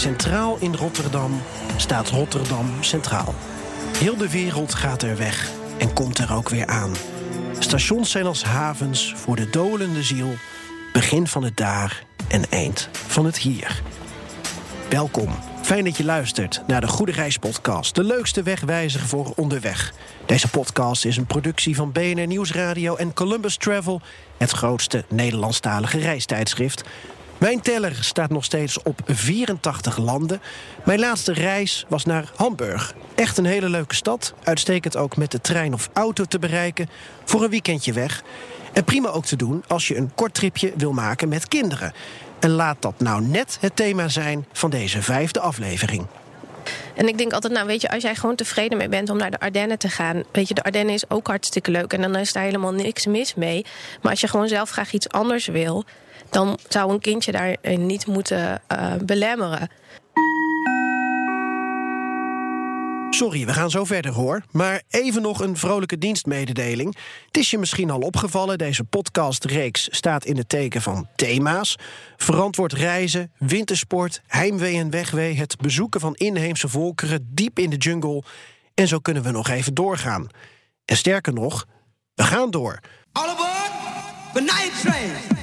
Centraal in Rotterdam staat Rotterdam Centraal. Heel de wereld gaat er weg en komt er ook weer aan. Stations zijn als havens voor de dolende ziel. Begin van het daar en eind van het hier. Welkom. Fijn dat je luistert naar de Goede Reis podcast. De leukste wegwijzer voor onderweg. Deze podcast is een productie van BNR Nieuwsradio en Columbus Travel... het grootste Nederlandstalige reistijdschrift... Mijn teller staat nog steeds op 84 landen. Mijn laatste reis was naar Hamburg. Echt een hele leuke stad. Uitstekend ook met de trein of auto te bereiken. Voor een weekendje weg. En prima ook te doen als je een kort tripje wil maken met kinderen. En laat dat nou net het thema zijn van deze vijfde aflevering. En ik denk altijd, nou weet je, als jij gewoon tevreden mee bent om naar de Ardennen te gaan. Weet je, de Ardennen is ook hartstikke leuk en dan is daar helemaal niks mis mee. Maar als je gewoon zelf graag iets anders wil, dan zou een kindje daar niet moeten uh, belemmeren. Sorry, we gaan zo verder hoor. Maar even nog een vrolijke dienstmededeling. Het is je misschien al opgevallen, deze podcastreeks staat in het teken van thema's. Verantwoord reizen, wintersport, heimwee en wegwee... het bezoeken van inheemse volkeren diep in de jungle. En zo kunnen we nog even doorgaan. En sterker nog, we gaan door. All aboard the night train!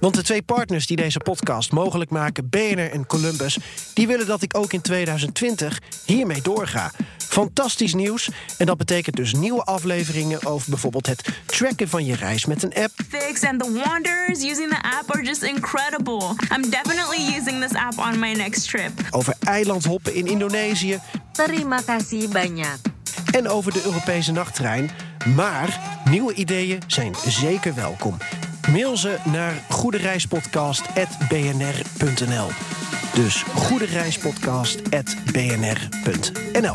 Want de twee partners die deze podcast mogelijk maken, BNR en Columbus, die willen dat ik ook in 2020 hiermee doorga. Fantastisch nieuws. En dat betekent dus nieuwe afleveringen over bijvoorbeeld het tracken van je reis met een app. Fix and the wonders using the app are just incredible. I'm definitely using this app on my next trip. Over eilandhoppen in Indonesië. Terima kasih banyak. En over de Europese nachttrein. Maar nieuwe ideeën zijn zeker welkom. Mail ze naar goedereispodcast.bnr.nl. Dus goedereispodcast.bnr.nl.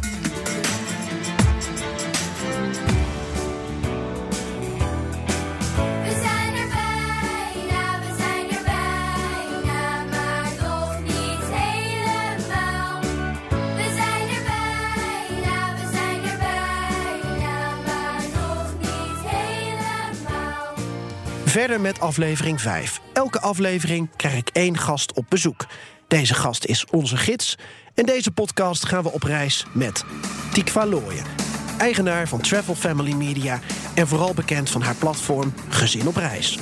Verder met aflevering 5. Elke aflevering krijg ik één gast op bezoek. Deze gast is onze gids. En deze podcast gaan we op reis met Tikva Looyen. Eigenaar van Travel Family Media en vooral bekend van haar platform Gezin op Reis.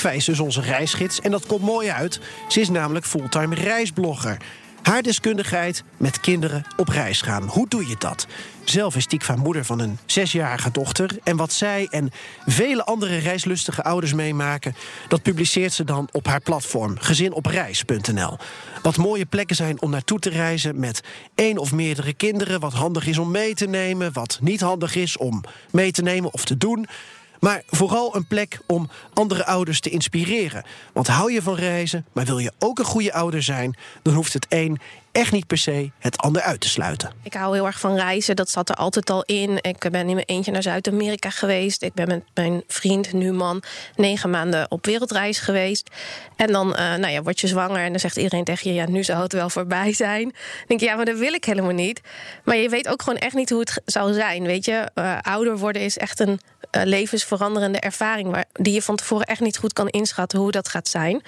Tikva is onze reisgids en dat komt mooi uit. Ze is namelijk fulltime reisblogger. Haar deskundigheid met kinderen op reis gaan. Hoe doe je dat? Zelf is Tikva moeder van een zesjarige dochter. En wat zij en vele andere reislustige ouders meemaken... dat publiceert ze dan op haar platform gezinopreis.nl. Wat mooie plekken zijn om naartoe te reizen met één of meerdere kinderen... wat handig is om mee te nemen, wat niet handig is om mee te nemen of te doen... Maar vooral een plek om andere ouders te inspireren. Want hou je van reizen, maar wil je ook een goede ouder zijn... dan hoeft het een echt niet per se het ander uit te sluiten. Ik hou heel erg van reizen, dat zat er altijd al in. Ik ben in mijn eentje naar Zuid-Amerika geweest. Ik ben met mijn vriend, nu man, negen maanden op wereldreis geweest. En dan uh, nou ja, word je zwanger en dan zegt iedereen tegen je... ja, nu zou het wel voorbij zijn. Dan denk je, ja, maar dat wil ik helemaal niet. Maar je weet ook gewoon echt niet hoe het zou zijn, weet je. Uh, ouder worden is echt een uh, levensveranderende ervaring... Waar, die je van tevoren echt niet goed kan inschatten hoe dat gaat zijn.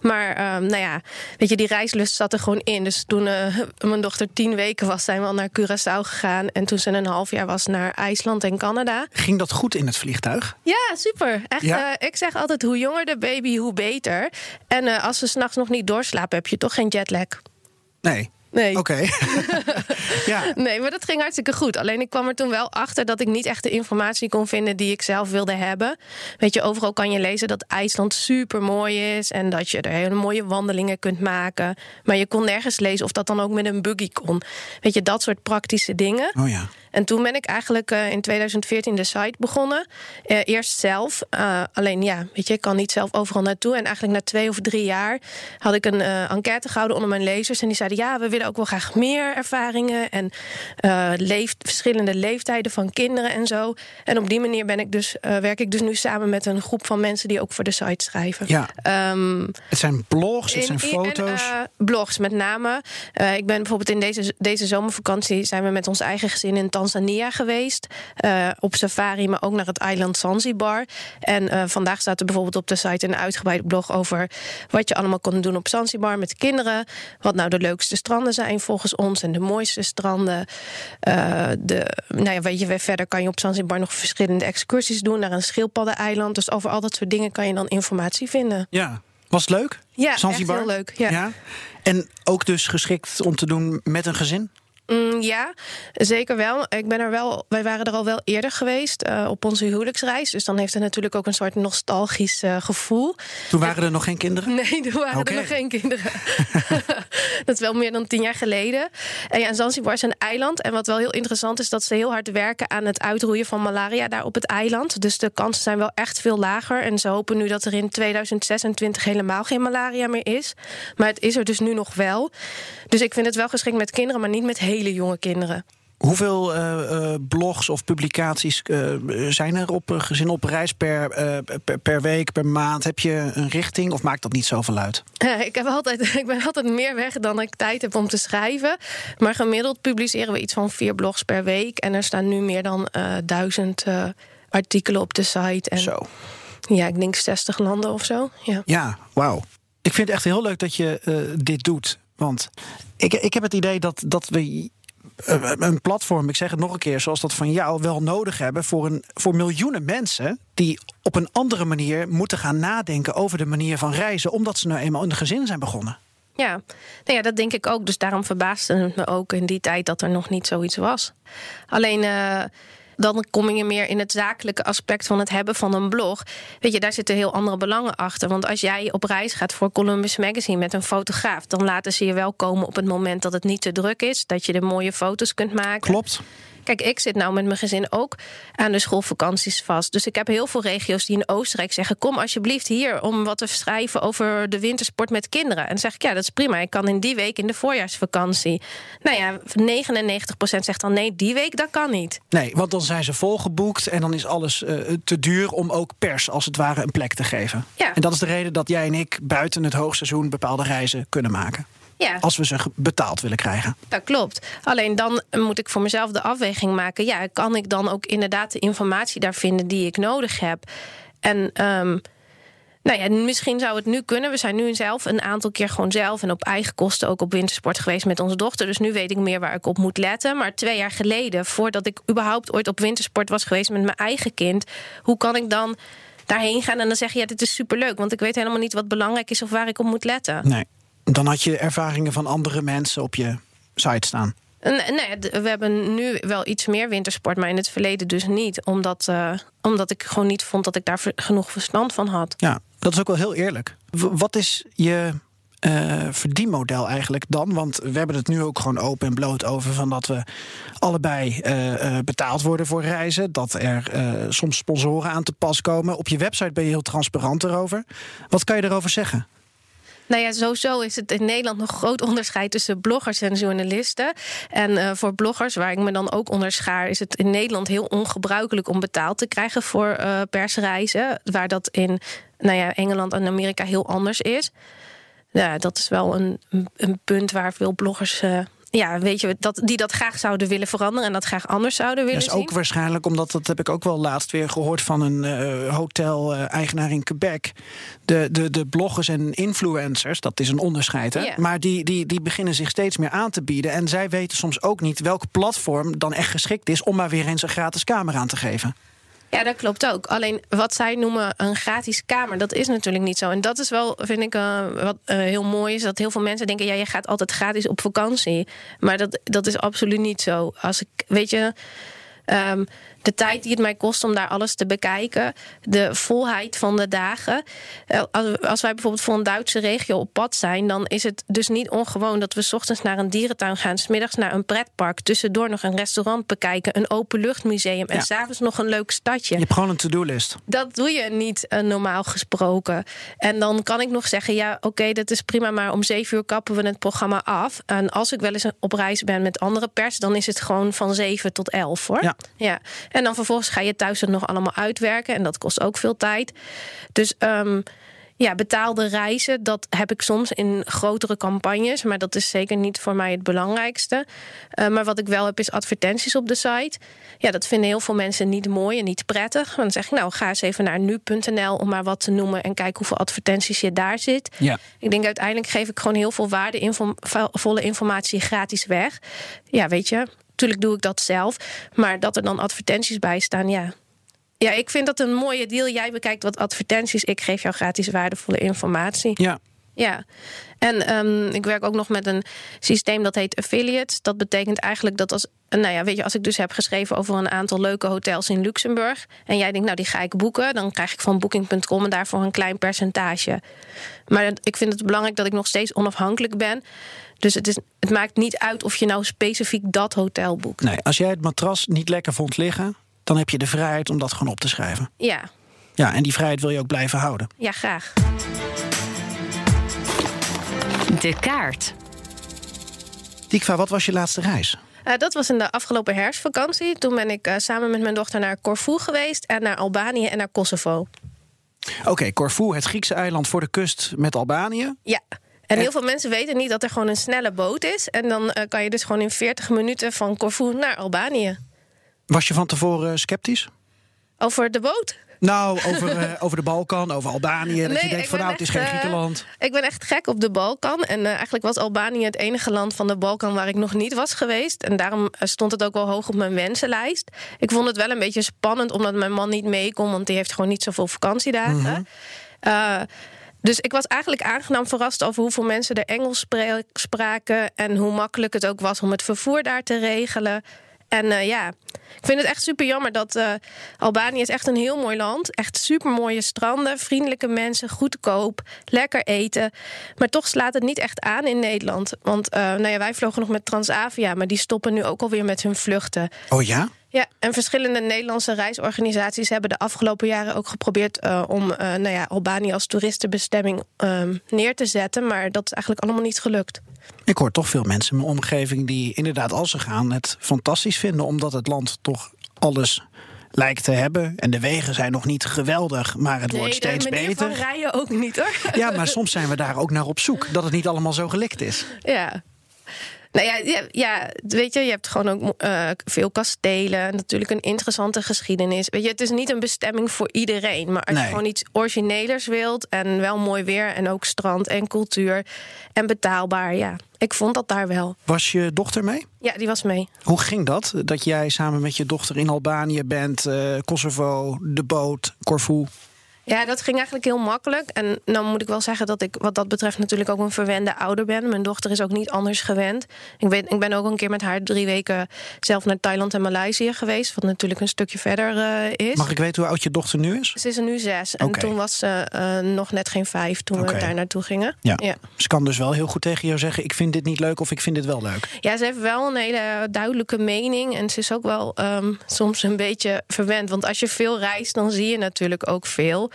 Maar um, nou ja, weet je, die reislust zat er gewoon in. Dus toen uh, mijn dochter tien weken was, zijn we al naar Curaçao gegaan. En toen ze een half jaar was, naar IJsland en Canada. Ging dat goed in het vliegtuig? Ja, super. Echt, ja? Uh, ik zeg altijd, hoe jonger de baby, hoe beter. En uh, als ze s'nachts nog niet doorslapen, heb je toch geen jetlag. Nee. Nee. Oké. ja. Nee, maar dat ging hartstikke goed. Alleen ik kwam er toen wel achter dat ik niet echt de informatie kon vinden die ik zelf wilde hebben. Weet je, overal kan je lezen dat IJsland super mooi is en dat je er hele mooie wandelingen kunt maken. Maar je kon nergens lezen of dat dan ook met een buggy kon. Weet je, dat soort praktische dingen. Oh ja. En toen ben ik eigenlijk uh, in 2014 de site begonnen. Uh, eerst zelf. Uh, alleen ja, weet je, ik kan niet zelf overal naartoe. En eigenlijk na twee of drie jaar had ik een enquête gehouden onder mijn lezers. En die zeiden: ja, we willen ook wel graag meer ervaringen. En leef, verschillende leeftijden van kinderen en zo. En op die manier ben ik dus, werk ik dus nu samen met een groep van mensen die ook voor de site schrijven. Ja. Um, het zijn blogs, het zijn foto's. En, blogs met name. ik ben bijvoorbeeld in deze, deze zomervakantie zijn we met ons eigen gezin in Tanzania Tanzania geweest. Uh, op safari, maar ook naar het eiland Zanzibar. En uh, vandaag staat er bijvoorbeeld op de site een uitgebreid blog over wat je allemaal kon doen op Zanzibar met kinderen. Wat nou de leukste stranden zijn volgens ons en de mooiste stranden. Uh, de, nou ja, weet je, verder kan je op Zanzibar nog verschillende excursies doen naar een schildpaddeneiland. Dus over al dat soort dingen kan je dan informatie vinden. Ja, was het leuk? Ja, Zanzibar? echt heel leuk. Ja. ja. En ook dus geschikt om te doen met een gezin? Mm, ja, zeker wel. Ik ben er wel. Wij waren er al wel eerder geweest uh, op onze huwelijksreis. Dus dan heeft het natuurlijk ook een soort nostalgisch uh, gevoel. Toen waren er nog geen kinderen? Nee, toen waren okay. er nog geen kinderen. dat is wel meer dan tien jaar geleden. En ja, Zanzibar is een eiland. En wat wel heel interessant is, dat ze heel hard werken aan het uitroeien van malaria daar op het eiland. Dus de kansen zijn wel echt veel lager. En ze hopen nu dat er in 2026 helemaal geen malaria meer is. Maar het is er dus nu nog wel. Dus ik vind het wel geschikt met kinderen, maar niet met hele jonge kinderen. Hoeveel uh, uh, blogs of publicaties uh, zijn er op gezin op reis per, per, per, week, per maand? Heb je een richting of maakt dat niet zoveel uit? ik, heb altijd, ik ben altijd meer weg dan ik tijd heb om te schrijven. Maar gemiddeld publiceren we iets van vier blogs per week. En er staan nu meer dan duizend artikelen op de site. En, zo. Ja, ik denk 60 landen of zo. Ja, ja wauw. Ik vind het echt heel leuk dat je dit doet. Want ik, ik heb het idee dat, dat we een platform, ik zeg het nog een keer, zoals dat van jou, wel nodig hebben voor, een, voor miljoenen mensen die op een andere manier moeten gaan nadenken over de manier van reizen, omdat ze nou eenmaal een gezin zijn begonnen. Ja, nou ja, dat denk ik ook. Dus daarom verbaasde het me ook in die tijd dat er nog niet zoiets was. Alleen. Uh, dan kom je meer in het zakelijke aspect van het hebben van een blog. Weet je, daar zitten heel andere belangen achter. Want als jij op reis gaat voor Columbus Magazine met een fotograaf, dan laten ze je wel komen op het moment dat het niet te druk is, dat je de mooie foto's kunt maken. Klopt. Kijk, ik zit nou met mijn gezin ook aan de schoolvakanties vast. Dus ik heb heel veel regio's die in Oostenrijk zeggen: Kom alsjeblieft hier om wat te schrijven over de wintersport met kinderen. En dan zeg ik: Ja, dat is prima. Ik kan in die week in de voorjaarsvakantie. Nou ja, 99% zegt dan: Nee, die week dat kan niet. Nee, want dan zijn ze volgeboekt en dan is alles uh, te duur om ook pers als het ware een plek te geven. Ja. En dat is de reden dat jij en ik buiten het hoogseizoen bepaalde reizen kunnen maken. Ja. Als we ze betaald willen krijgen. Dat klopt. Alleen dan moet ik voor mezelf de afweging maken. Ja, kan ik dan ook inderdaad de informatie daar vinden die ik nodig heb? En um, nou ja, misschien zou het nu kunnen. We zijn nu zelf een aantal keer gewoon zelf en op eigen kosten ook op wintersport geweest met onze dochter. Dus nu weet ik meer waar ik op moet letten. Maar twee jaar geleden, voordat ik überhaupt ooit op wintersport was geweest met mijn eigen kind, hoe kan ik dan daarheen gaan en dan zeggen: ja, dit is superleuk, want ik weet helemaal niet wat belangrijk is of waar ik op moet letten. Nee dan had je ervaringen van andere mensen op je site staan. Nee, we hebben nu wel iets meer wintersport, maar in het verleden dus niet. Omdat, uh, omdat ik gewoon niet vond dat ik daar genoeg verstand van had. Ja, dat is ook wel heel eerlijk. wat is je uh, verdienmodel eigenlijk dan? Want we hebben het nu ook gewoon open en bloot over van dat we allebei uh, betaald worden voor reizen. Dat er soms sponsoren aan te pas komen. Op je website ben je heel transparant erover. Wat kan je erover zeggen? Nou ja, sowieso is het in Nederland nog groot onderscheid tussen bloggers en journalisten. En uh, voor bloggers, waar ik me dan ook onderschaar, is het in Nederland heel ongebruikelijk om betaald te krijgen voor uh, persreizen. Waar dat in nou ja, Engeland en Amerika heel anders is. Ja, dat is wel een, een punt waar veel bloggers uh, ja, weet je, dat, die dat graag zouden willen veranderen en dat graag anders zouden willen zien. Dat is ook waarschijnlijk, omdat dat heb ik ook wel laatst weer gehoord van een uh, hotel-eigenaar in Quebec. De, de, de bloggers en influencers, dat is een onderscheid, hè? maar die, die, die beginnen zich steeds meer aan te bieden. En zij weten soms ook niet welk platform dan echt geschikt is om maar weer eens een gratis camera aan te geven. Ja, dat klopt ook. Alleen wat zij noemen een gratis kamer, dat is natuurlijk niet zo. En dat is wel, vind ik, eh, wat eh, heel mooi is. Dat heel veel mensen denken, ja, je gaat altijd gratis op vakantie. Maar dat, dat is absoluut niet zo. Als ik, weet je. ehm, de tijd die het mij kost om daar alles te bekijken, de volheid van de dagen. Eh, Als, wij bijvoorbeeld voor een Duitse regio op pad zijn, dan is het dus niet ongewoon dat we 's ochtends naar een dierentuin gaan, 's middags naar een pretpark, tussendoor nog een restaurant bekijken, een openluchtmuseum en Ja. s'avonds nog een leuk stadje. Je hebt gewoon een to-do-list. Dat doe je niet eh, normaal gesproken. En dan kan ik nog zeggen: ja, oké, dat is prima, maar om zeven uur kappen we het programma af. En als ik wel eens op reis ben met andere pers, dan is het gewoon van zeven tot elf hoor. Ja. ja. En dan vervolgens ga je thuis het nog allemaal uitwerken. En dat kost ook veel tijd. Dus. ehm, ja, betaalde reizen, dat heb ik soms in grotere campagnes. Maar dat is zeker niet voor mij het belangrijkste. Eh, maar wat ik wel heb, is advertenties op de site. Ja, dat vinden heel veel mensen niet mooi en niet prettig. Dan zeg ik, nou, ga eens even naar nu.nl om maar wat te noemen... en kijk hoeveel advertenties je daar zit. Ja. Ik denk uiteindelijk geef ik gewoon heel veel waardevolle informatie gratis weg. Ja, weet je, natuurlijk doe ik dat zelf. Maar dat er dan advertenties bij staan, ja... Ja, ik vind dat een mooie deal. Jij bekijkt wat advertenties. Ik geef jou gratis waardevolle informatie. Ja. Ja, en ehm, ik werk ook nog met een systeem dat heet affiliates. Dat betekent eigenlijk dat als, nou ja, weet je, als ik dus heb geschreven over een aantal leuke hotels in Luxemburg. en jij denkt, nou, die ga ik boeken. dan krijg ik van Booking.com en daarvoor een klein percentage. Maar ik vind het belangrijk dat ik nog steeds onafhankelijk ben. Dus het, is, het maakt niet uit of je nou specifiek dat hotel boekt. Nee, als jij het matras niet lekker vond liggen, dan heb je de vrijheid om dat gewoon op te schrijven. Ja, Ja, en die vrijheid wil je ook blijven houden. ja, graag. De kaart. Tikva, wat was je laatste reis? Eh, dat was in de afgelopen herfstvakantie. Toen ben ik eh, samen met mijn dochter naar Corfu geweest... en naar Albanië en naar Kosovo. Oké, Corfu, het Griekse eiland voor de kust met Albanië. Ja. En heel veel mensen weten niet dat er gewoon een snelle boot is. En dan eh, kan je dus gewoon in 40 minuten van Corfu naar Albanië. Was je van tevoren sceptisch? Over de boot? Nou, over, eh, over de Balkan, over Albanië. Dat je denkt van nou, het is geen eh, Griekenland. Ik ben echt gek op de Balkan. En eh, eigenlijk was Albanië het enige land van de Balkan waar ik nog niet was geweest. En daarom eh, stond het ook wel hoog op mijn wensenlijst. Ik vond het wel een beetje spannend omdat mijn man niet mee kon, want die heeft gewoon niet zoveel vakantiedagen. Eh, dus ik was eigenlijk aangenaam verrast over hoeveel mensen er Engels spraken. En hoe makkelijk het ook was om het vervoer daar te regelen. En eh, ja, ik vind het echt super jammer dat eh, Albanië is echt een heel mooi land. Echt super mooie stranden, vriendelijke mensen, goedkoop, lekker eten. Maar toch slaat het niet echt aan in Nederland. Want eh, nou ja, wij vlogen nog met Transavia, maar die stoppen nu ook alweer met hun vluchten. Oh ja? Ja, en verschillende Nederlandse reisorganisaties hebben de afgelopen jaren ook geprobeerd eh, om eh, nou ja, Albanië als toeristenbestemming ehm, neer te zetten. Maar dat is eigenlijk allemaal niet gelukt. Ik hoor toch veel mensen in mijn omgeving die inderdaad als ze gaan het fantastisch vinden, omdat het land toch alles lijkt te hebben. En de wegen zijn nog niet geweldig, maar het wordt steeds de beter. van rijden ook niet hoor. Ja, maar soms zijn we daar ook naar op zoek. Dat het niet allemaal zo gelikt is. Ja. Nou ja, ja, ja, weet je, je hebt gewoon ook eh, veel kastelen. Natuurlijk een interessante geschiedenis. Weet je, het is niet een bestemming voor iedereen. Maar als Nee. je gewoon iets originelers wilt en wel mooi weer en ook strand en cultuur en betaalbaar, ja. Ik vond dat daar wel. Was je dochter mee? Ja, die was mee. Hoe ging dat? Dat jij samen met je dochter in Albanië bent, eh, Kosovo, de boot, Corfu. Ja, dat ging eigenlijk heel makkelijk. En dan moet ik wel zeggen dat ik wat dat betreft natuurlijk ook een verwende ouder ben. Mijn dochter is ook niet anders gewend. Ik ben, ik ben ook een keer met haar drie weken zelf naar Thailand en Maleisië geweest. Wat natuurlijk een stukje verder eh, is. Mag ik weten hoe oud je dochter nu is? Ze is er nu zes. En toen was ze eh, nog net geen vijf toen we daar naartoe gingen. Ja. Ja. Ze kan dus wel heel goed tegen jou zeggen: Ik vind dit niet leuk of ik vind dit wel leuk. Ja, ze heeft wel een hele duidelijke mening. En ze is ook wel ehm, soms een beetje verwend. Want als je veel reist, dan zie je natuurlijk ook veel.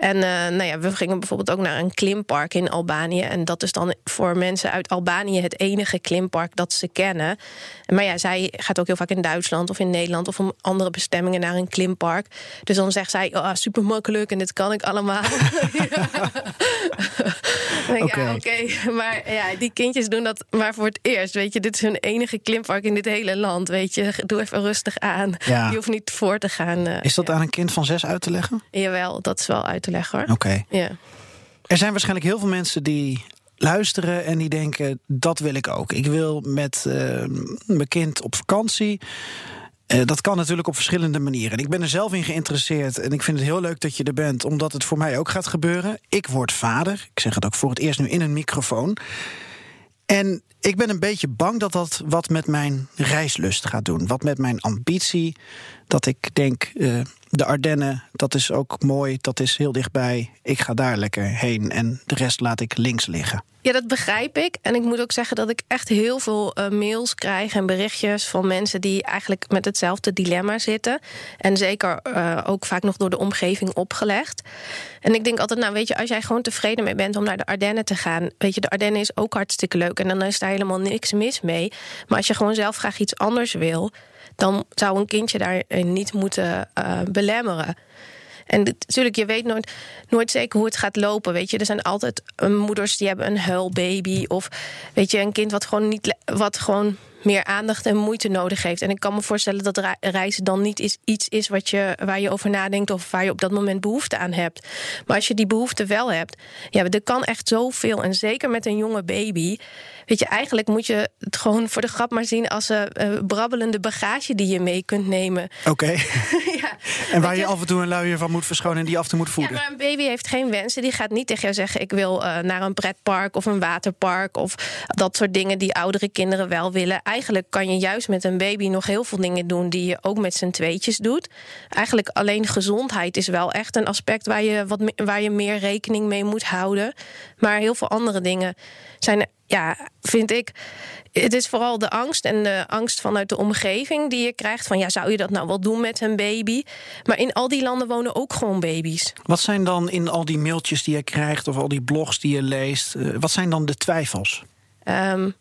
En eh, nou ja, we gingen bijvoorbeeld ook naar een klimpark in Albanië. En dat is dan voor mensen uit Albanië het enige klimpark dat ze kennen. Maar ja, zij gaat ook heel vaak in Duitsland of in Nederland of om andere bestemmingen naar een klimpark. Dus dan zegt zij, oh, super makkelijk en dit kan ik allemaal. Ik, ja, Oké. oké. Maar ja, die kindjes doen dat maar voor het eerst. Weet je, dit is hun enige klimpark in dit hele land. Weet je, doe even rustig aan. Ja. Je hoeft niet voor te gaan. eh, Is dat ja. aan een kind van zes uit te leggen? Jawel, dat is wel uit te leggen hoor. Oké. Ja. Er zijn waarschijnlijk heel veel mensen die luisteren en die denken: dat wil ik ook. Ik wil met eh, mijn kind op vakantie. Eh, dat kan natuurlijk op verschillende manieren. En ik ben er zelf in geïnteresseerd. En ik vind het heel leuk dat je er bent, omdat het voor mij ook gaat gebeuren. Ik word vader. Ik zeg het ook voor het eerst nu in een microfoon. En ik ben een beetje bang dat dat wat met mijn reislust gaat doen. Wat met mijn ambitie. Dat ik denk, uh, de Ardennen, dat is ook mooi, dat is heel dichtbij. Ik ga daar lekker heen en de rest laat ik links liggen. Ja, dat begrijp ik. En ik moet ook zeggen dat ik echt heel veel uh, mails krijg en berichtjes van mensen die eigenlijk met hetzelfde dilemma zitten. En zeker uh, ook vaak nog door de omgeving opgelegd. En ik denk altijd, nou weet je, als jij gewoon tevreden mee bent om naar de Ardennen te gaan. Weet je, de Ardennen is ook hartstikke leuk en dan is daar helemaal niks mis mee. Maar als je gewoon zelf graag iets anders wil, dan zou een kindje daar niet moeten uh, belemmeren. En natuurlijk, je weet nooit, nooit zeker hoe het gaat lopen. Weet je, er zijn altijd moeders die hebben een huilbaby. Of weet je, een kind wat gewoon niet wat gewoon meer aandacht en moeite nodig heeft. En ik kan me voorstellen dat reizen dan niet is, iets is wat je, waar je over nadenkt of waar je op dat moment behoefte aan hebt. Maar als je die behoefte wel hebt, ja, er kan echt zoveel. En zeker met een jonge baby. Weet je, eigenlijk moet je het gewoon voor de grap maar zien als een uh, brabbelende bagage die je mee kunt nemen. Oké. ja, en waar je, je, af en toe een luier van moet verschonen en die af en toe moet voeden. Ja, maar een baby heeft geen wensen. Die gaat niet tegen jou zeggen: ik wil uh, naar een pretpark of een waterpark of dat soort dingen die oudere kinderen wel willen eigenlijk kan je juist met een baby nog heel veel dingen doen die je ook met z'n tweetjes doet. Eigenlijk alleen gezondheid is wel echt een aspect waar je, wat, waar je meer rekening mee moet houden. Maar heel veel andere dingen zijn, ja, vind ik. Het is vooral de angst en de angst vanuit de omgeving die je krijgt. Van ja, zou je dat nou wel doen met een baby? Maar in al die landen wonen ook gewoon baby's. Wat zijn dan in al die mailtjes die je krijgt of al die blogs die je leest, wat zijn dan de twijfels? Um,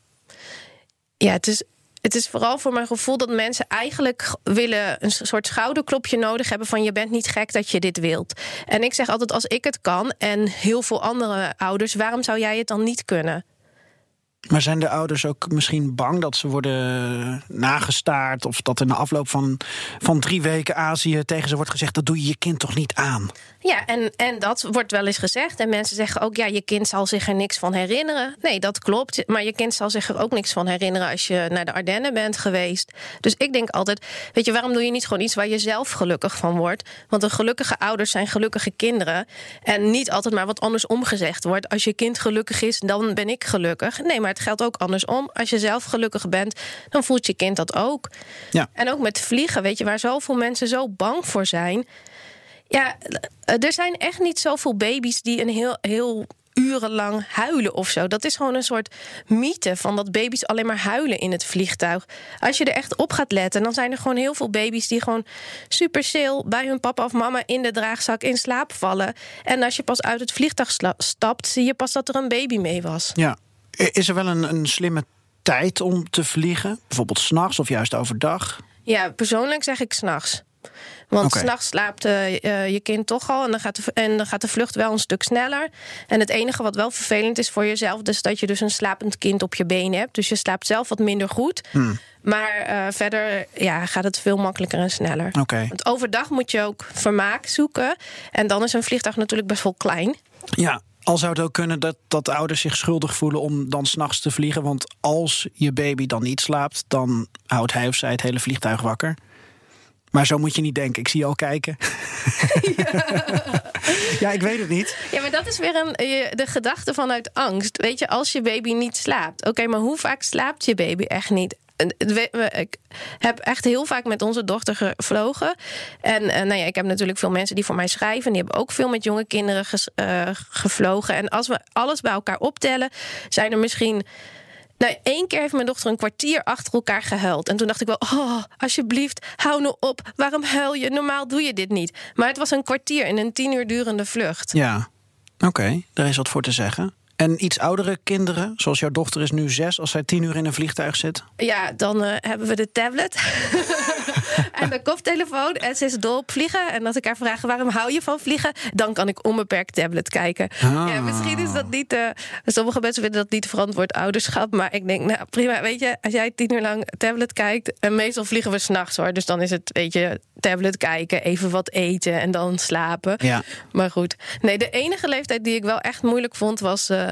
ja, het is het is vooral voor mijn gevoel dat mensen eigenlijk willen een soort schouderklopje nodig hebben van je bent niet gek dat je dit wilt. En ik zeg altijd als ik het kan en heel veel andere ouders, waarom zou jij het dan niet kunnen? Maar zijn de ouders ook misschien bang dat ze worden nagestaard? Of dat in de afloop van, van drie weken Azië tegen ze wordt gezegd: dat doe je je kind toch niet aan? Ja, en, en dat wordt wel eens gezegd. En mensen zeggen ook: ja, je kind zal zich er niks van herinneren. Nee, dat klopt. Maar je kind zal zich er ook niks van herinneren als je naar de Ardennen bent geweest. Dus ik denk altijd: weet je, waarom doe je niet gewoon iets waar je zelf gelukkig van wordt? Want de gelukkige ouders zijn gelukkige kinderen. En niet altijd maar wat anders omgezegd wordt. Als je kind gelukkig is, dan ben ik gelukkig. Nee, maar maar het geldt ook andersom. Als je zelf gelukkig bent, dan voelt je kind dat ook. Ja. En ook met vliegen, weet je, waar zoveel mensen zo bang voor zijn. Ja, er zijn echt niet zoveel baby's die een heel, heel urenlang huilen of zo. Dat is gewoon een soort mythe van dat baby's alleen maar huilen in het vliegtuig. Als je er echt op gaat letten, dan zijn er gewoon heel veel baby's die gewoon super stil bij hun papa of mama in de draagzak in slaap vallen. En als je pas uit het vliegtuig stapt, zie je pas dat er een baby mee was. Ja, is er wel een, een slimme tijd om te vliegen? Bijvoorbeeld s'nachts of juist overdag? Ja, persoonlijk zeg ik s'nachts. Want okay. s'nachts slaapt uh, je kind toch al en dan, gaat de, en dan gaat de vlucht wel een stuk sneller. En het enige wat wel vervelend is voor jezelf, is dat je dus een slapend kind op je been hebt. Dus je slaapt zelf wat minder goed. Hmm. Maar uh, verder ja, gaat het veel makkelijker en sneller. Okay. Want overdag moet je ook vermaak zoeken. En dan is een vliegtuig natuurlijk best wel klein. Ja, al zou het ook kunnen dat, dat ouders zich schuldig voelen om dan s'nachts te vliegen. Want als je baby dan niet slaapt, dan houdt hij of zij het hele vliegtuig wakker. Maar zo moet je niet denken. Ik zie je al kijken. Ja. ja, ik weet het niet. Ja, maar dat is weer een, de gedachte vanuit angst. Weet je, als je baby niet slaapt. Oké, maar hoe vaak slaapt je baby echt niet? Ik heb echt heel vaak met onze dochter gevlogen. En uh, nou ja, ik heb natuurlijk veel mensen die voor mij schrijven. Die hebben ook veel met jonge kinderen uh, gevlogen. En als we alles bij elkaar optellen, zijn er misschien. Nou, één keer heeft mijn dochter een kwartier achter elkaar gehuild. En toen dacht ik wel, oh, alsjeblieft, hou nou op. Waarom huil je? Normaal doe je dit niet. Maar het was een kwartier in een tien uur durende vlucht. Ja, oké, daar is wat voor te zeggen. En iets oudere kinderen, zoals jouw dochter is nu zes, als zij tien uur in een vliegtuig zit? Ja, dan uh, hebben we de tablet en de koptelefoon. En ze is dol op vliegen. En als ik haar vraag waarom hou je van vliegen, dan kan ik onbeperkt tablet kijken. Ah. Ja, misschien is dat niet. Uh, sommige mensen vinden dat niet verantwoord ouderschap. Maar ik denk, nou prima, weet je, als jij tien uur lang tablet kijkt. En meestal vliegen we s'nachts hoor. Dus dan is het, weet je, tablet kijken, even wat eten en dan slapen. Ja. Maar goed. Nee, de enige leeftijd die ik wel echt moeilijk vond was, uh,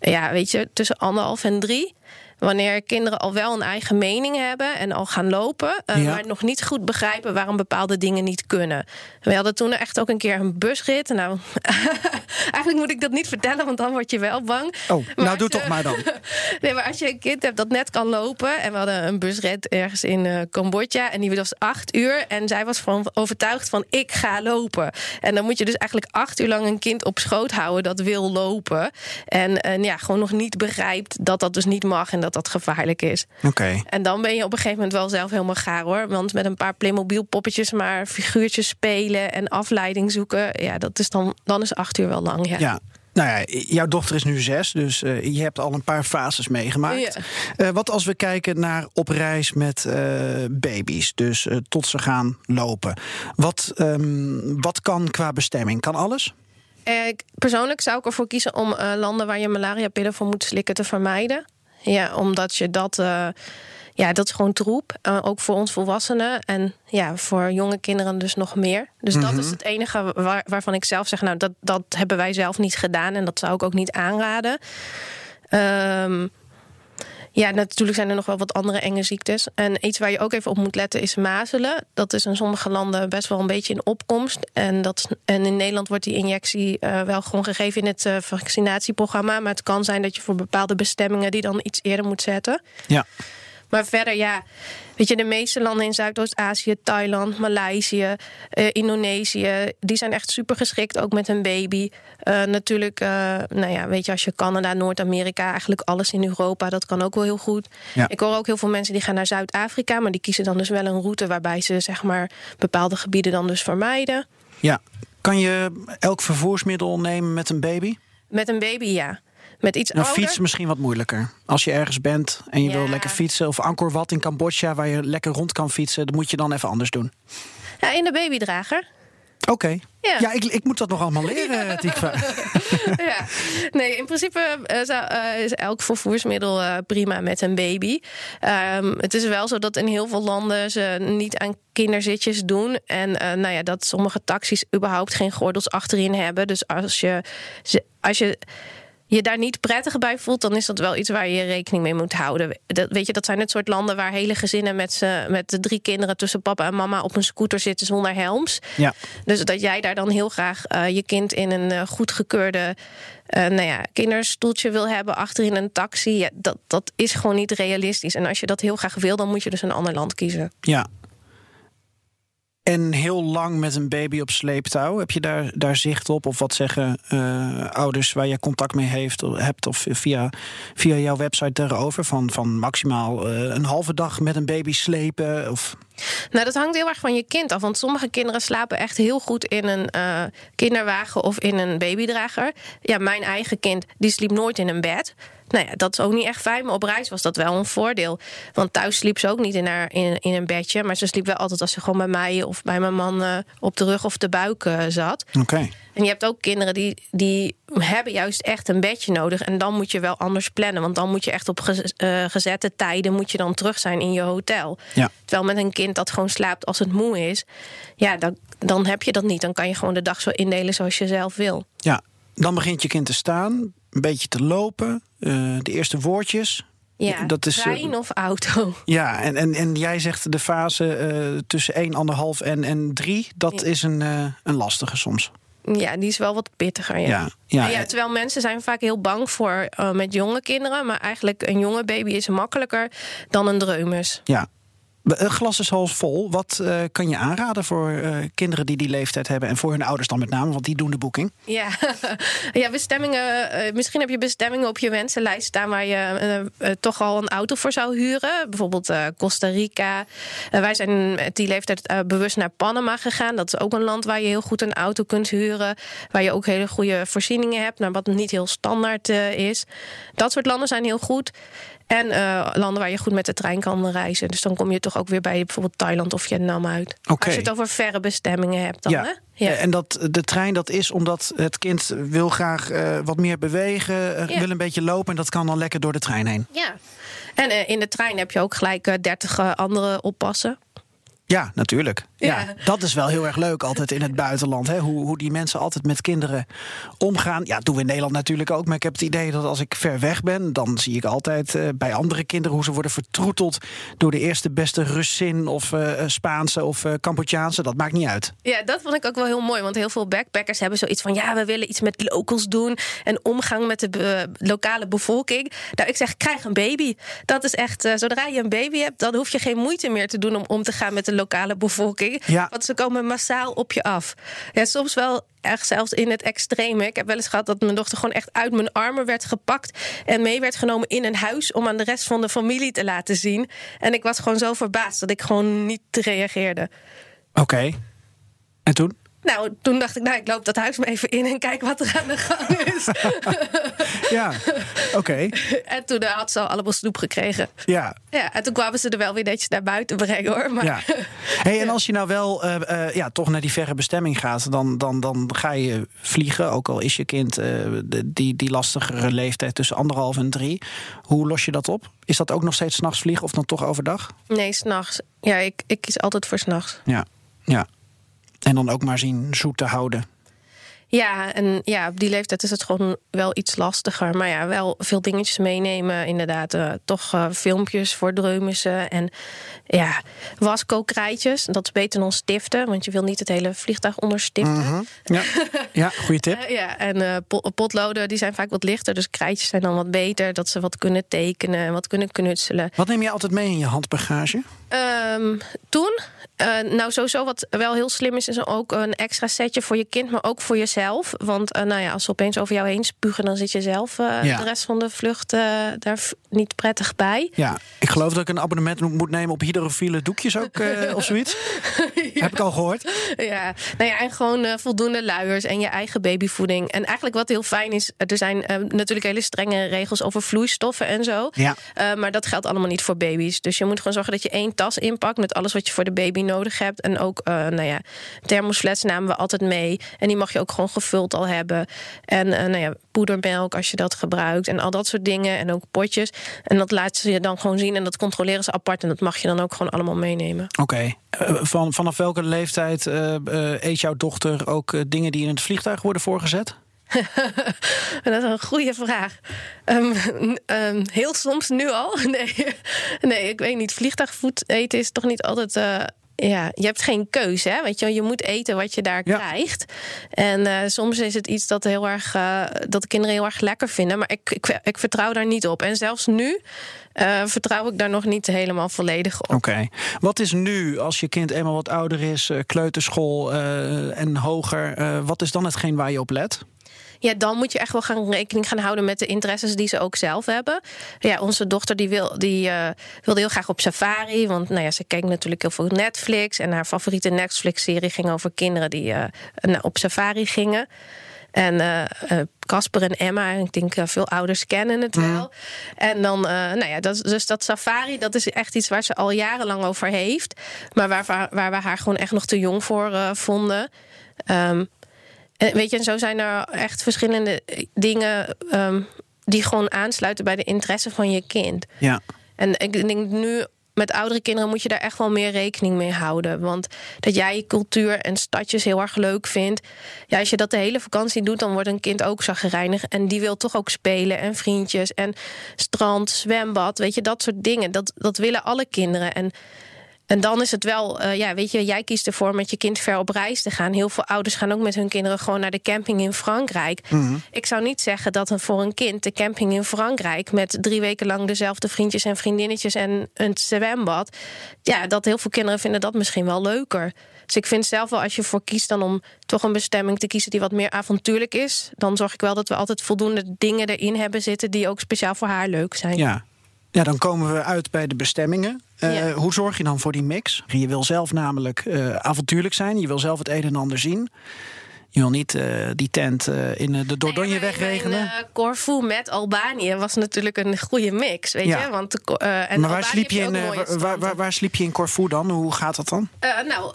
ja, weet je, tussen anderhalf en drie. Wanneer kinderen al wel een eigen mening hebben en al gaan lopen, uh, Ja. maar nog niet goed begrijpen waarom bepaalde dingen niet kunnen. We hadden toen echt ook een keer een busrit. Nou, eigenlijk moet ik dat niet vertellen, want dan word je wel bang. Oh, nou doe je- toch maar dan. Nee, maar als je een kind hebt dat net kan lopen. En we hadden een busrit ergens in eh, Cambodja. En die was acht uur. En zij was van overtuigd van ik ga lopen. En dan moet je dus eigenlijk acht uur lang een kind op schoot houden dat wil lopen. En, en ja, gewoon nog niet begrijpt dat dat dus niet mag en dat dat gevaarlijk is. Oké. En dan ben je op een gegeven moment wel zelf helemaal gaar hoor. Want met een paar Playmobil poppetjes maar figuurtjes spelen en afleiding zoeken. Ja, dat is dan, dan is acht uur wel lang. Ja. Ja. Nou ja, jouw dochter is nu zes, dus eh, je hebt al een paar fases meegemaakt. Ja. Eh, wat als we kijken naar op reis met eh, baby's, dus tot ze gaan lopen. Wat, ehm, wat kan qua bestemming? Kan alles? Eh, persoonlijk zou ik ervoor kiezen om landen waar je malariapillen voor moet slikken te vermijden. Ja, omdat je dat. eh, ja, dat is gewoon troep. Eh, ook voor ons volwassenen. En ja, voor jonge kinderen dus nog meer. Dus dat is het enige waar, waarvan ik zelf zeg: Nou, dat, dat hebben wij zelf niet gedaan. En dat zou ik ook niet aanraden. Ehm, ja, natuurlijk zijn er nog wel wat andere enge ziektes. En iets waar je ook even op moet letten is mazelen. Dat is in sommige landen best wel een beetje in opkomst. En, dat, en in Nederland wordt die injectie eh, wel gewoon gegeven in het eh, vaccinatieprogramma. Maar het kan zijn dat je voor bepaalde bestemmingen die dan iets eerder moet zetten. Ja. Maar verder, ja, weet je, de meeste landen in Zuidoost-Azië, Thailand, Maleisië, eh, Indonesië, die zijn echt super geschikt, ook met een baby. Eh, natuurlijk, eh, nou ja, weet je, als je Canada, Noord-Amerika, eigenlijk alles in Europa, dat kan ook wel heel goed. Ja. Ik hoor ook heel veel mensen die gaan naar Zuid-Afrika, maar die kiezen dan dus wel een route waarbij ze, zeg maar, bepaalde gebieden dan dus vermijden. ja. Kan je elk vervoersmiddel nemen met een baby? Met een baby, ja. Met iets Nou, ouder. fietsen misschien wat moeilijker. Als je ergens bent en je Ja. wil lekker fietsen, of Angkor Wat in Cambodja, waar je lekker rond kan fietsen, dan moet je dan even anders doen. Ja, in de babydrager. Oké. Ja. Ja, ik, ik moet dat nog allemaal leren, Tikva. ja. Nee, in principe eh, eh, is elk vervoersmiddel eh, prima met een baby. Ehm, het is wel zo dat in heel veel landen ze niet aan kinderzitjes doen. En nou ja, dat sommige taxis überhaupt geen gordels achterin hebben. Dus als je, als je je daar niet prettig bij voelt, dan is dat wel iets waar je rekening mee moet houden. Dat, weet je, dat zijn het soort landen waar hele gezinnen met, z'n- met de drie kinderen tussen papa en mama op een scooter zitten zonder helms. Ja. Dus dat jij daar dan heel graag eh, je kind in een uh, goedgekeurde uh, nou ja, kinderstoeltje wil hebben achterin een taxi. Ja, dat, dat is gewoon niet realistisch. En als je dat heel graag wil, dan moet je dus een ander land kiezen. Ja. En heel lang met een baby op sleeptouw. Heb je daar, daar zicht op? Of wat zeggen uh, ouders waar je contact mee heeft, hebt? Of via, via jouw website daarover? Van, van maximaal uh, een halve dag met een baby slepen? Of... Nou, dat hangt heel erg van je kind af. Want sommige kinderen slapen echt heel goed in een uh, kinderwagen of in een babydrager. Ja, mijn eigen kind die sliep nooit in een bed. Nou ja, dat is ook niet echt fijn. Maar op reis was dat wel een voordeel. Want thuis sliep ze ook niet in, haar, in, in een bedje. Maar ze sliep wel altijd als ze gewoon bij mij of bij mijn man uh, op de rug of de buik uh, zat. Oké. Okay. En je hebt ook kinderen die, die hebben juist echt een bedje nodig. En dan moet je wel anders plannen. Want dan moet je echt op gez, uh, gezette tijden moet je dan terug zijn in je hotel. Ja. Terwijl met een kind dat gewoon slaapt als het moe is. Ja, dan, dan heb je dat niet. Dan kan je gewoon de dag zo indelen zoals je zelf wil. Ja, dan begint je kind te staan. Een beetje te lopen. Uh, de eerste woordjes. Ja, dat is, trein of auto. Ja, en, en, en jij zegt de fase uh, tussen 1,5 en, en 3, dat Ja. is een, uh, een lastige soms. Ja, die is wel wat pittiger. Ja. Ja, ja. ja, terwijl mensen zijn vaak heel bang voor uh, met jonge kinderen. Maar eigenlijk een jonge baby is makkelijker dan een dreumes. Ja. Een glas is half vol. Wat uh, kan je aanraden voor uh, kinderen die die leeftijd hebben en voor hun ouders dan met name, want die doen de boeking? Ja, ja bestemmingen. Misschien heb je bestemmingen op je wensenlijst staan waar je toch al een auto voor zou huren. Bijvoorbeeld Costa Rica. wij zijn met die leeftijd bewust naar Panama gegaan. Dat is ook een land waar je heel goed een auto kunt huren. Waar je ook hele goede voorzieningen hebt, maar wat niet heel standaard is. Dat soort landen zijn heel goed. En uh, landen waar je goed met de trein kan reizen. Dus dan kom je toch ook weer bij bijvoorbeeld Thailand of Vietnam uit. Okay. Als je het over verre bestemmingen hebt dan. Ja. Hè? Ja. En dat, de trein, dat is omdat het kind wil graag uh, wat meer bewegen, uh, Ja. wil een beetje lopen. En dat kan dan lekker door de trein heen. Ja. En in de trein heb je ook gelijk 30 andere oppassen. Ja, natuurlijk. Ja. Ja. dat is wel heel erg leuk altijd in het buitenland. Hè? Hoe, hoe die mensen altijd met kinderen omgaan. Ja, dat doen we in Nederland natuurlijk ook. Maar ik heb het idee dat als ik ver weg ben... dan zie ik altijd eh, bij andere kinderen hoe ze worden vertroeteld... door de eerste beste Russin of eh, Spaanse of eh Cambodjaanse. Dat maakt niet uit. Ja, dat vond ik ook wel heel mooi. Want heel veel backpackers hebben zoiets van... ja, we willen iets met locals doen... en omgang met de be- lokale bevolking. Nou, ik zeg, krijg een baby. Dat is echt, eh, zodra je een baby hebt... dan hoef je geen moeite meer te doen om om te gaan met de lokale bevolking. Ja. Want ze komen massaal op je af. Ja, soms wel echt zelfs in het extreme. Ik heb wel eens gehad dat mijn dochter gewoon echt uit mijn armen werd gepakt... en mee werd genomen in een huis... om aan de rest van de familie te laten zien. En ik was gewoon zo verbaasd dat ik gewoon niet reageerde. Oké. En toen? Nou, toen dacht ik, nou, ik loop dat huis maar even in en kijk wat er aan de gang is. Ja, oké. en toen eh, had ze al allemaal snoep gekregen. Ja, Ja, en toen kwamen ze er wel weer netjes naar buiten brengen hoor. Maar Ja. Hey, en als je nou wel eh, eh, ja, toch naar die verre bestemming gaat, dan, dan, dan ga je vliegen. Ook al is je kind die, die lastigere leeftijd tussen anderhalf en drie. Hoe los je dat op? Is dat ook nog steeds s'nachts vliegen of dan toch overdag? nee, s'nachts. Ja, ik, ik kies altijd voor s'nachts. Ja, ja. En dan ook maar zien zoet te houden. Ja, en ja, op die leeftijd is het gewoon wel iets lastiger. Maar ja, wel veel dingetjes meenemen. Inderdaad, eh, toch eh, filmpjes voor dreumissen. En ja, waskookrijtjes. Dat is beter dan stiften, want je wil niet het hele vliegtuig onderstiften. Ja, ja goede tip. Eh, ja, en po- potloden die zijn vaak wat lichter. Dus krijtjes zijn dan wat beter. Dat ze wat kunnen tekenen en wat kunnen knutselen. Wat neem je altijd mee in je handbagage? Ehm, toen, eh, nou sowieso wat wel heel slim is, is ook een extra setje voor je kind, maar ook voor jezelf. Want eh, nou ja, als ze opeens over jou heen spugen, dan zit je zelf eh, Ja. de rest van de vlucht daar niet prettig bij. Ja, ik geloof dat ik een abonnement moet nemen op hydrofiele doekjes ook of zoiets. Heb ik al gehoord. Ja, nou ja, en gewoon voldoende luiers en je eigen babyvoeding. En eigenlijk wat heel fijn is, er zijn natuurlijk hele strenge regels over vloeistoffen en zo. Ja. Maar dat geldt allemaal niet voor baby's. Dus je moet gewoon zorgen dat je één tas inpakt met alles wat je voor de baby nodig hebt. En ook, eh, nou ja, thermosflats namen we altijd mee. En die mag je ook gewoon gevuld al hebben. En eh, nou ja, poedermelk als je dat gebruikt. En al dat soort dingen. En ook potjes. En dat laten ze je dan gewoon zien. En dat controleren ze apart. En dat mag je dan ook gewoon allemaal meenemen. Oké. Eh, van, vanaf welke leeftijd eet jouw dochter ook dingen die in het vliegtuig worden voorgezet? Dat is een goede vraag. Ehm, ehm, heel soms nu al. Nee, nee, ik weet niet. Vliegtuigvoed eten is toch niet altijd. eh, ja, je hebt geen keuze, hè? Weet je, je moet eten wat je daar Ja. krijgt. En eh, soms is het iets dat heel erg eh, dat de kinderen heel erg lekker vinden, maar ik, ik, ik vertrouw daar niet op. En zelfs nu vertrouw ik daar nog niet helemaal volledig op. Oké. Wat is nu, als je kind eenmaal wat ouder is, kleuterschool en hoger, wat is dan hetgeen waar je op let? Ja, dan moet je echt wel gaan rekening gaan houden met de interesses die ze ook zelf hebben. Ja, onze dochter die wil, die, eh, wilde heel graag op safari. Want nou ja, ze keek natuurlijk heel veel Netflix. En haar favoriete Netflix-serie ging over kinderen die nou, op safari gingen. En eh, Casper en Emma, ik denk veel ouders kennen het wel. En dan, nou ja, dat, dus dat safari, dat is echt iets waar ze al jarenlang over heeft. Maar waar, waar we haar gewoon echt nog te jong voor vonden. Ehm, en weet je, en zo zijn er echt verschillende dingen ehm, die gewoon aansluiten bij de interesse van je kind. Ja. En ik denk nu met oudere kinderen moet je daar echt wel meer rekening mee houden. Want dat jij je cultuur en stadjes heel erg leuk vindt. Ja, als je dat de hele vakantie doet, dan wordt een kind ook zagrijnig. En die wil toch ook spelen en vriendjes en strand, zwembad. Weet je, dat soort dingen. Dat, dat willen alle kinderen. En en dan is het wel, eh, ja, weet je, jij kiest ervoor met je kind ver op reis te gaan. Heel veel ouders gaan ook met hun kinderen gewoon naar de camping in Frankrijk. Ik zou niet zeggen dat een, voor een kind de camping in Frankrijk met drie weken lang dezelfde vriendjes en vriendinnetjes en een zwembad. Ja, dat heel veel kinderen vinden dat misschien wel leuker. Dus ik vind zelf wel, als je voor kiest dan om toch een bestemming te kiezen die wat meer avontuurlijk is, dan zorg ik wel dat we altijd voldoende dingen erin hebben zitten die ook speciaal voor haar leuk zijn. Ja. Ja, dan komen we uit bij de bestemmingen. Eh, Ja. Hoe zorg je dan voor die mix? Je wil zelf namelijk eh, avontuurlijk zijn. Je wil zelf het een en ander zien. Je wil niet eh, die tent eh, in eh, de Dordogne Nee, wegregenen. Corfu met Albanië was natuurlijk een goede mix, weet Ja. je? Want en maar waar Albanië sliep, je in, waar, waar, sliep je in Corfu dan? Hoe gaat dat dan? Nou,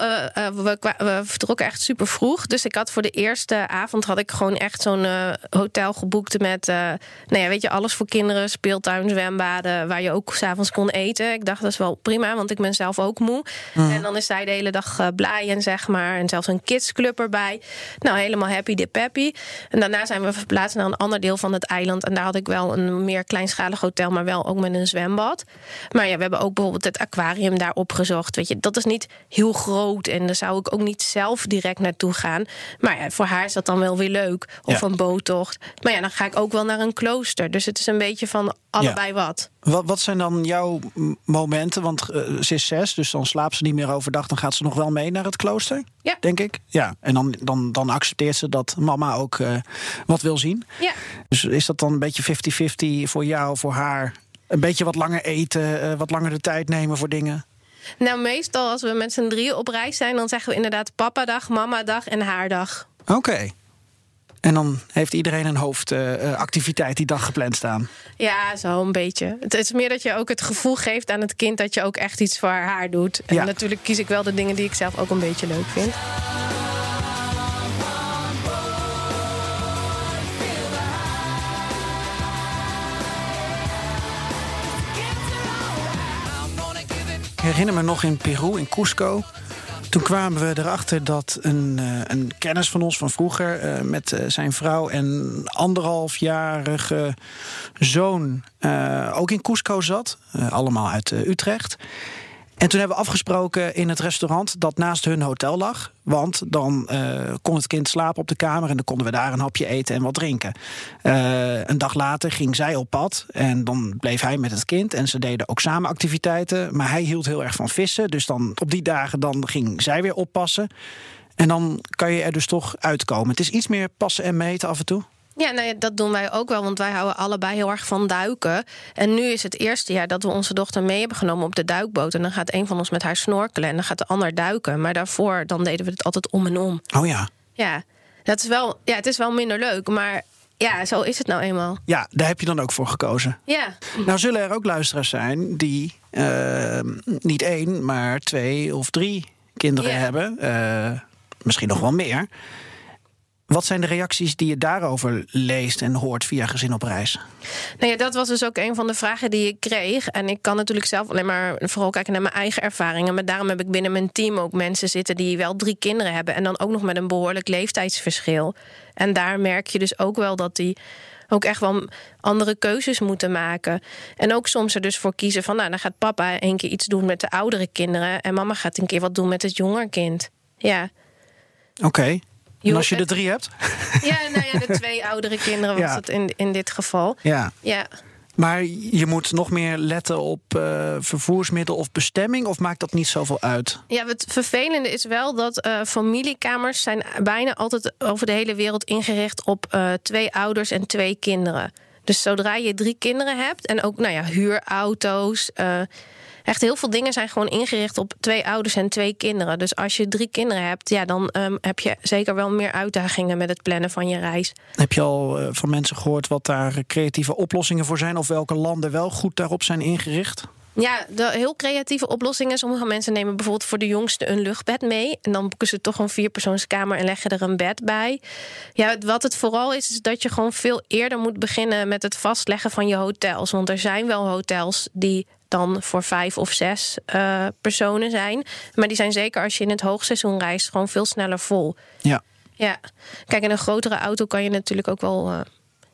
we, we vertrokken echt super vroeg. Dus ik had voor de eerste avond had ik gewoon echt zo'n hotel geboekt met, nou ja, weet je, alles voor kinderen, speeltuin, zwembaden, waar je ook s'avonds kon eten. Ik dacht dat is wel prima, want ik ben zelf ook moe. En dan is zij de hele dag eh blaaien, zeg maar, en zelfs een kidsclub erbij. Nou, helemaal happy de peppy. En daarna zijn we verplaatst naar een ander deel van het eiland. En daar had ik wel een meer kleinschalig hotel, maar wel ook met een zwembad. Maar ja, we hebben ook bijvoorbeeld het aquarium daar opgezocht. Weet je, dat is niet heel groot. En daar zou ik ook niet zelf direct naartoe gaan. Maar ja, voor haar is dat dan wel weer leuk. Of Ja. een boottocht. Maar ja, dan ga ik ook wel naar een klooster. Dus het is een beetje van allebei wat. Wat, wat zijn dan jouw momenten? Want eh, ze is zes, dus dan slaapt ze niet meer overdag. Dan gaat ze nog wel mee naar het klooster, Ja. denk ik. Ja, en dan, dan, dan accepteert ze dat mama ook eh, wat wil zien. Ja. Dus is dat dan een beetje 50-50 voor jou, voor haar? Een beetje wat langer eten, eh, wat langer de tijd nemen voor dingen? Nou, meestal als we met z'n drieën op reis zijn, dan zeggen we inderdaad papa-dag, mama-dag en haar dag. Oké. En dan heeft iedereen een hoofdactiviteit die dag gepland staan. Ja, zo een beetje. Het is meer dat je ook het gevoel geeft aan het kind dat je ook echt iets voor haar doet. En Ja. natuurlijk kies ik wel de dingen die ik zelf ook een beetje leuk vind. Ik herinner me nog in Peru, in Cusco. Toen kwamen we erachter dat een, eh, een kennis van ons van vroeger... eh, met eh, zijn vrouw en anderhalfjarige zoon ook in Cusco zat. Allemaal uit Utrecht. En toen hebben we afgesproken in het restaurant dat naast hun hotel lag. Want dan eh, kon het kind slapen op de kamer en dan konden we daar een hapje eten en wat drinken. Eh, een dag later ging zij op pad en dan bleef hij met het kind. En ze deden ook samen activiteiten. Maar hij hield heel erg van vissen. Dus dan op die dagen dan ging zij weer oppassen. En dan kan je er dus toch uitkomen. Het is iets meer passen en meten af en toe. Ja, nou ja, dat doen wij ook wel, want wij houden allebei heel erg van duiken. En nu is het eerste jaar dat we onze dochter mee hebben genomen op de duikboot. En dan gaat een van ons met haar snorkelen en dan gaat de ander duiken. Maar daarvoor dan deden we het altijd om en om. Oh ja. Ja, dat is wel, ja het is wel minder leuk, maar ja, zo is het nou eenmaal. Ja, daar heb je dan ook voor gekozen. Ja, Nou zullen er ook luisteraars zijn die eh, niet één, maar twee of drie kinderen Ja. hebben. Eh, misschien nog wel meer. Wat zijn de reacties die je daarover leest en hoort via Gezin op Reis? Nou ja, dat was dus ook een van de vragen die ik kreeg. En ik kan natuurlijk zelf alleen maar vooral kijken naar mijn eigen ervaringen. Maar daarom heb ik binnen mijn team ook mensen zitten die wel drie kinderen hebben. En dan ook nog met een behoorlijk leeftijdsverschil. En daar merk je dus ook wel dat die ook echt wel andere keuzes moeten maken. En ook soms er dus voor kiezen van... nou, dan gaat papa een keer iets doen met de oudere kinderen... en mama gaat een keer wat doen met het jonger kind. Ja, Oké. En als je er drie hebt? ja nou ja, de twee oudere kinderen was het in, in dit geval. Ja. Ja, Maar je moet nog meer letten op eh, vervoersmiddel of bestemming? Of maakt dat niet zoveel uit? Ja, het vervelende is wel dat eh, familiekamers zijn bijna altijd over de hele wereld ingericht op eh, twee ouders en twee kinderen. Dus zodra je drie kinderen hebt en ook nou ja, huurauto's. Eh, echt heel veel dingen zijn gewoon ingericht op twee ouders en twee kinderen. Dus als je drie kinderen hebt, ja, dan ehm, heb je zeker wel meer uitdagingen met het plannen van je reis. Heb je al eh, van mensen gehoord wat daar creatieve oplossingen voor zijn? Of welke landen wel goed daarop zijn ingericht? Ja, de heel creatieve oplossingen. Sommige mensen nemen bijvoorbeeld voor de jongste een luchtbed mee. En dan boeken ze toch een vierpersoonskamer en leggen er een bed bij. Ja, wat het vooral is, is dat je gewoon veel eerder moet beginnen met het vastleggen van je hotels. Want er zijn wel hotels die dan voor vijf of zes eh, personen zijn. Maar die zijn zeker als je in het hoogseizoen reist gewoon veel sneller vol. Ja. Ja, kijk, en een grotere auto kan je natuurlijk ook wel eh,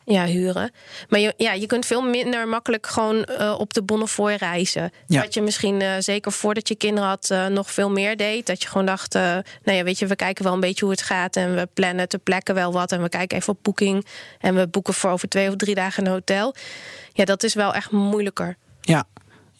ja, huren. Maar je, ja, je kunt veel minder makkelijk gewoon eh, op de Bonnefoy reizen. Ja. Wat je misschien zeker voordat je kinderen had nog veel meer deed. Dat je gewoon dacht, nou ja, weet je, we kijken wel een beetje hoe het gaat. En we plannen ter plekke wel wat. En we kijken even op boeking. En we boeken voor over twee of drie dagen een hotel. Ja, dat is wel echt moeilijker. Ja.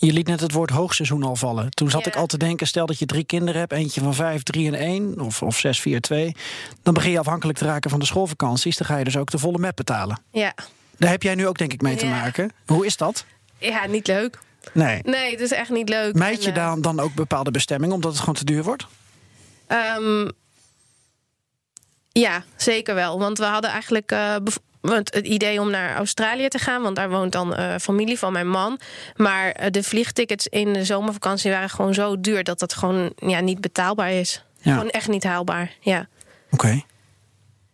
Je liet net het woord hoogseizoen al vallen. Toen zat Ja. ik al te denken, stel dat je drie kinderen hebt... eentje van vijf, drie en één, of, of zes, vier, twee... dan begin je afhankelijk te raken van de schoolvakanties. Dan ga je dus ook de volle map betalen. Ja, Daar heb jij nu ook denk ik mee te Ja. maken. Hoe is dat? ja niet leuk. Nee. Nee, het is echt niet leuk. Meid je eh, dan, dan ook bepaalde bestemmingen omdat het gewoon te duur wordt? Ehm, Ja, zeker wel. Want we hadden eigenlijk uh, het idee om naar Australië te gaan, want daar woont dan uh, familie van mijn man. Maar uh, de vliegtickets in de zomervakantie waren gewoon zo duur dat dat gewoon ja, niet betaalbaar is. Ja. Gewoon echt niet haalbaar. Ja. Oké. Okay.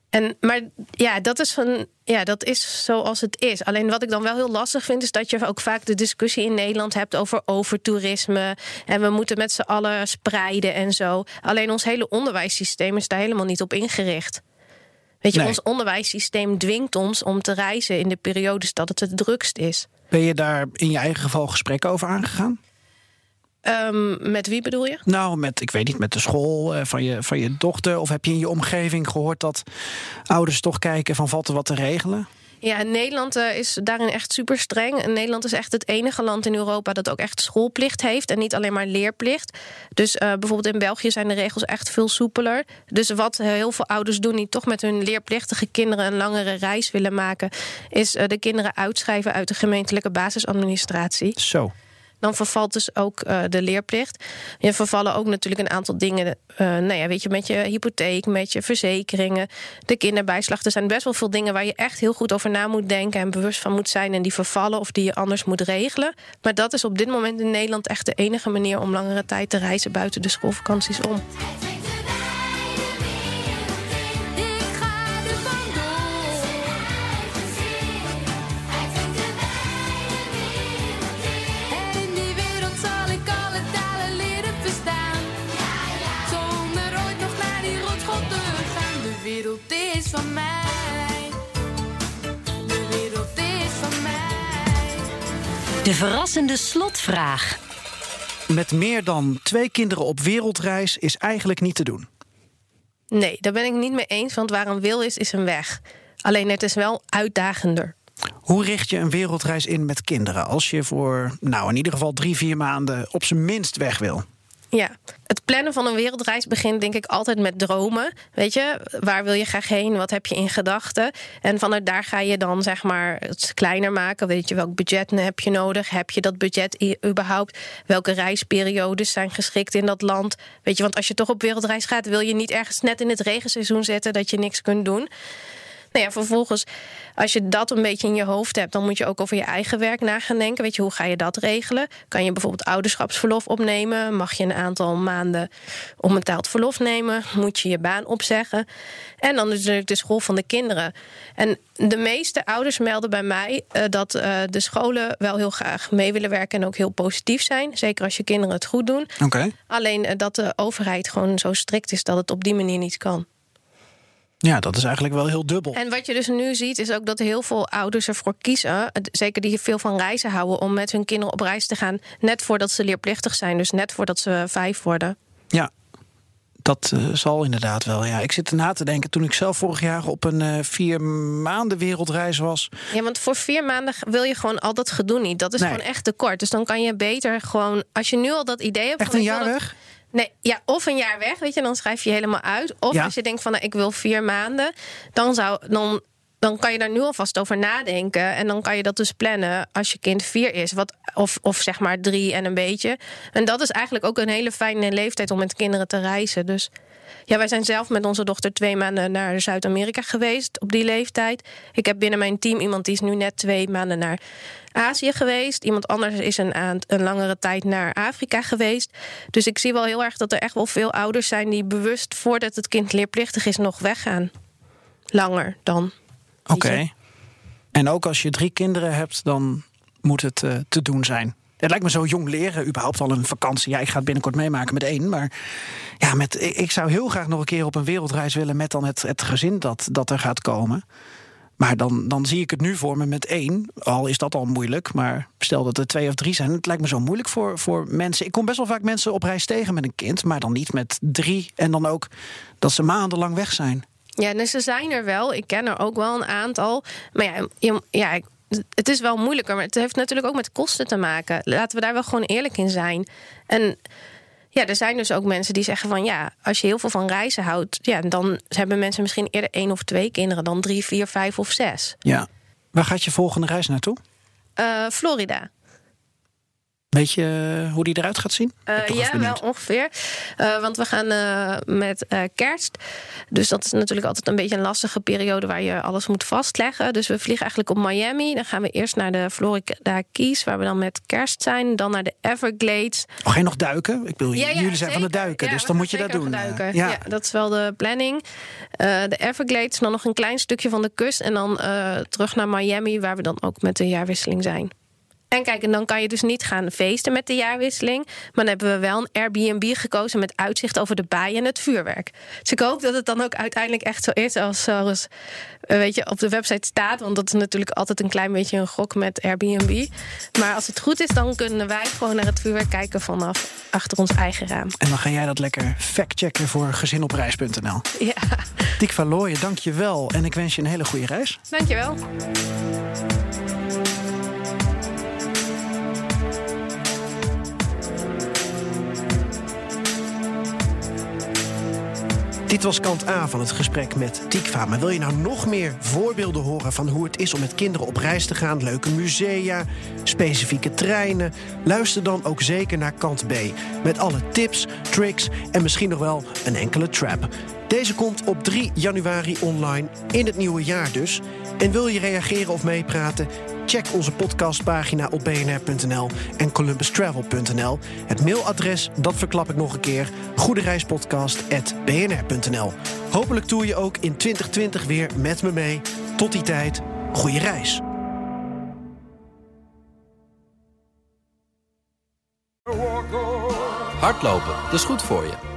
En, maar ja dat, is van, ja, dat is zoals het is. Alleen wat ik dan wel heel lastig vind, is dat je ook vaak de discussie in Nederland hebt over overtoerisme. En we moeten met z'n allen spreiden en zo. Alleen ons hele onderwijssysteem is daar helemaal niet op ingericht. Weet je, nee. ons onderwijssysteem dwingt ons om te reizen in de periodes dat het het drukst is. Ben je daar in je eigen geval gesprekken over aangegaan? Um, met wie bedoel je? Nou, met, ik weet niet, met de school uh, van, je, van je dochter. Of heb je in je omgeving gehoord dat ouders toch kijken van valt er wat te regelen? Ja, Nederland uh, is daarin echt super streng. Nederland is echt het enige land in Europa dat ook echt schoolplicht heeft en niet alleen maar leerplicht. Dus uh, bijvoorbeeld in België zijn de regels echt veel soepeler. Dus wat heel veel ouders doen die toch met hun leerplichtige kinderen een langere reis willen maken, is uh, de kinderen uitschrijven uit de gemeentelijke basisadministratie. Zo dan vervalt dus ook uh, de leerplicht. Je vervallen ook natuurlijk een aantal dingen. Uh, nou ja, weet je, met je hypotheek, met je verzekeringen, de kinderbijslag. Er zijn best wel veel dingen waar je echt heel goed over na moet denken en bewust van moet zijn en die vervallen of die je anders moet regelen. Maar dat is op dit moment in Nederland echt de enige manier om langere tijd te reizen buiten de schoolvakanties om. De verrassende slotvraag. Met meer dan twee kinderen op wereldreis is eigenlijk niet te doen. Nee, daar ben ik niet mee eens, want waar een wil is, is een weg. Alleen het is wel uitdagender. Hoe richt je een wereldreis in met kinderen als je voor, nou in ieder geval drie, vier maanden op zijn minst weg wil? Ja, het plannen van een wereldreis begint denk ik altijd met dromen. Weet je, waar wil je graag heen? Wat heb je in gedachten? En vanuit daar ga je dan zeg maar het kleiner maken. Weet je, welk budget heb je nodig? Heb je dat budget überhaupt? Welke reisperiodes zijn geschikt in dat land? Weet je, want als je toch op wereldreis gaat, wil je niet ergens net in het regenseizoen zetten dat je niks kunt doen. Nou ja, vervolgens, als je dat een beetje in je hoofd hebt, dan moet je ook over je eigen werk na gaan denken. Weet je, hoe ga je dat regelen? Kan je bijvoorbeeld ouderschapsverlof opnemen? Mag je een aantal maanden onbetaald verlof nemen? Moet je je baan opzeggen? En dan natuurlijk de school van de kinderen. En de meeste ouders melden bij mij uh, dat uh, de scholen wel heel graag mee willen werken en ook heel positief zijn. Zeker als je kinderen het goed doen. Okay. Alleen uh, dat de overheid gewoon zo strikt is dat het op die manier niet kan. Ja, dat is eigenlijk wel heel dubbel. En wat je dus nu ziet, is ook dat heel veel ouders ervoor kiezen, zeker die veel van reizen houden, om met hun kinderen op reis te gaan, net voordat ze leerplichtig zijn, dus net voordat ze vijf worden. Ja, dat uh, zal inderdaad wel. Ja, ik zit erna te denken toen ik zelf vorig jaar op een uh, vier maanden wereldreis was. Ja, want voor vier maanden wil je gewoon al dat gedoe niet. Dat is nee. gewoon echt te kort. Dus dan kan je beter gewoon, als je nu al dat idee hebt. Echt een jaar weg? Nee, ja, of een jaar weg, weet je, dan schrijf je helemaal uit. Of ja. als je denkt van nou, ik wil vier maanden, dan zou dan. Dan kan je daar nu alvast over nadenken. En dan kan je dat dus plannen als je kind vier is. Wat, of, of zeg maar drie en een beetje. En dat is eigenlijk ook een hele fijne leeftijd om met kinderen te reizen. Dus ja, wij zijn zelf met onze dochter twee maanden naar Zuid-Amerika geweest op die leeftijd. Ik heb binnen mijn team iemand die is nu net twee maanden naar Azië geweest. Iemand anders is een, een langere tijd naar Afrika geweest. Dus ik zie wel heel erg dat er echt wel veel ouders zijn die bewust voordat het kind leerplichtig is nog weggaan. Langer dan. Oké. En ook als je drie kinderen hebt, dan moet het uh, te doen zijn. Het lijkt me zo jong leren, überhaupt al een vakantie. Ja, ik ga het binnenkort meemaken met één. Maar ja, met, ik zou heel graag nog een keer op een wereldreis willen met dan het, het gezin dat, dat er gaat komen. Maar dan, dan zie ik het nu voor me met één. Al is dat al moeilijk. Maar stel dat er twee of drie zijn. Het lijkt me zo moeilijk voor, voor mensen. Ik kom best wel vaak mensen op reis tegen met een kind. Maar dan niet met drie. En dan ook dat ze maandenlang weg zijn. Ja, dus ze zijn er wel. Ik ken er ook wel een aantal. Maar ja, ja het is wel moeilijker. Maar het heeft natuurlijk ook met kosten te maken. Laten we daar wel gewoon eerlijk in zijn. En ja, er zijn dus ook mensen die zeggen van ja, als je heel veel van reizen houdt, ja, dan hebben mensen misschien eerder één of twee kinderen dan drie, vier, vijf of zes. Ja. Waar gaat je volgende reis naartoe? Uh, Florida. Weet je eh, hoe die eruit gaat zien? Eh, ja, wel ongeveer. Eh, want we gaan met kerst. Dus dat is natuurlijk altijd een beetje een lastige periode waar je alles moet vastleggen. Dus we vliegen eigenlijk op Miami. Dan gaan we eerst naar de Florida Keys, waar we dan met kerst zijn. Dan naar de Everglades. Oh, ga je nog duiken? Ik bedoel, Ja, ja, jullie zijn van de duiken, Ja, dus dan moet je dat doen. duiken. ja. Ja. dat is wel de planning. De Everglades, dan nog een klein stukje van de kust. En dan terug naar Miami, waar we dan ook met de jaarwisseling zijn. En kijk, en dan kan je dus niet gaan feesten met de jaarwisseling. Maar dan hebben we wel een Airbnb gekozen met uitzicht over de baai en het vuurwerk. Dus ik hoop dat het dan ook uiteindelijk echt zo is als zoals eh, weet je, op de website staat. Want dat is natuurlijk altijd een klein beetje een gok met Airbnb. Maar als het goed is, dan kunnen wij gewoon naar het vuurwerk kijken vanaf achter ons eigen raam. En dan ga jij dat lekker factchecken voor gezinopreis.nl. Ja, Dick van Looyen, dank je wel. En ik wens je een hele goede reis. dankjewel. Dit was kant A van het gesprek met Tikva. Maar wil je nou nog meer voorbeelden horen van hoe het is om met kinderen op reis te gaan? Leuke musea, specifieke treinen? Luister dan ook zeker naar kant B. Met alle tips, tricks en misschien nog wel een enkele trap. Deze komt op 3 januari online, in het nieuwe jaar dus. En wil je reageren of meepraten? Check onze podcastpagina op bnr.nl en columbustravel.nl. Het mailadres, dat verklap ik nog een keer, goedereispodcast.bnr.nl. Hopelijk toer je ook in 2020 weer met me mee. Tot die tijd, goede reis. Hardlopen, dat is goed voor je.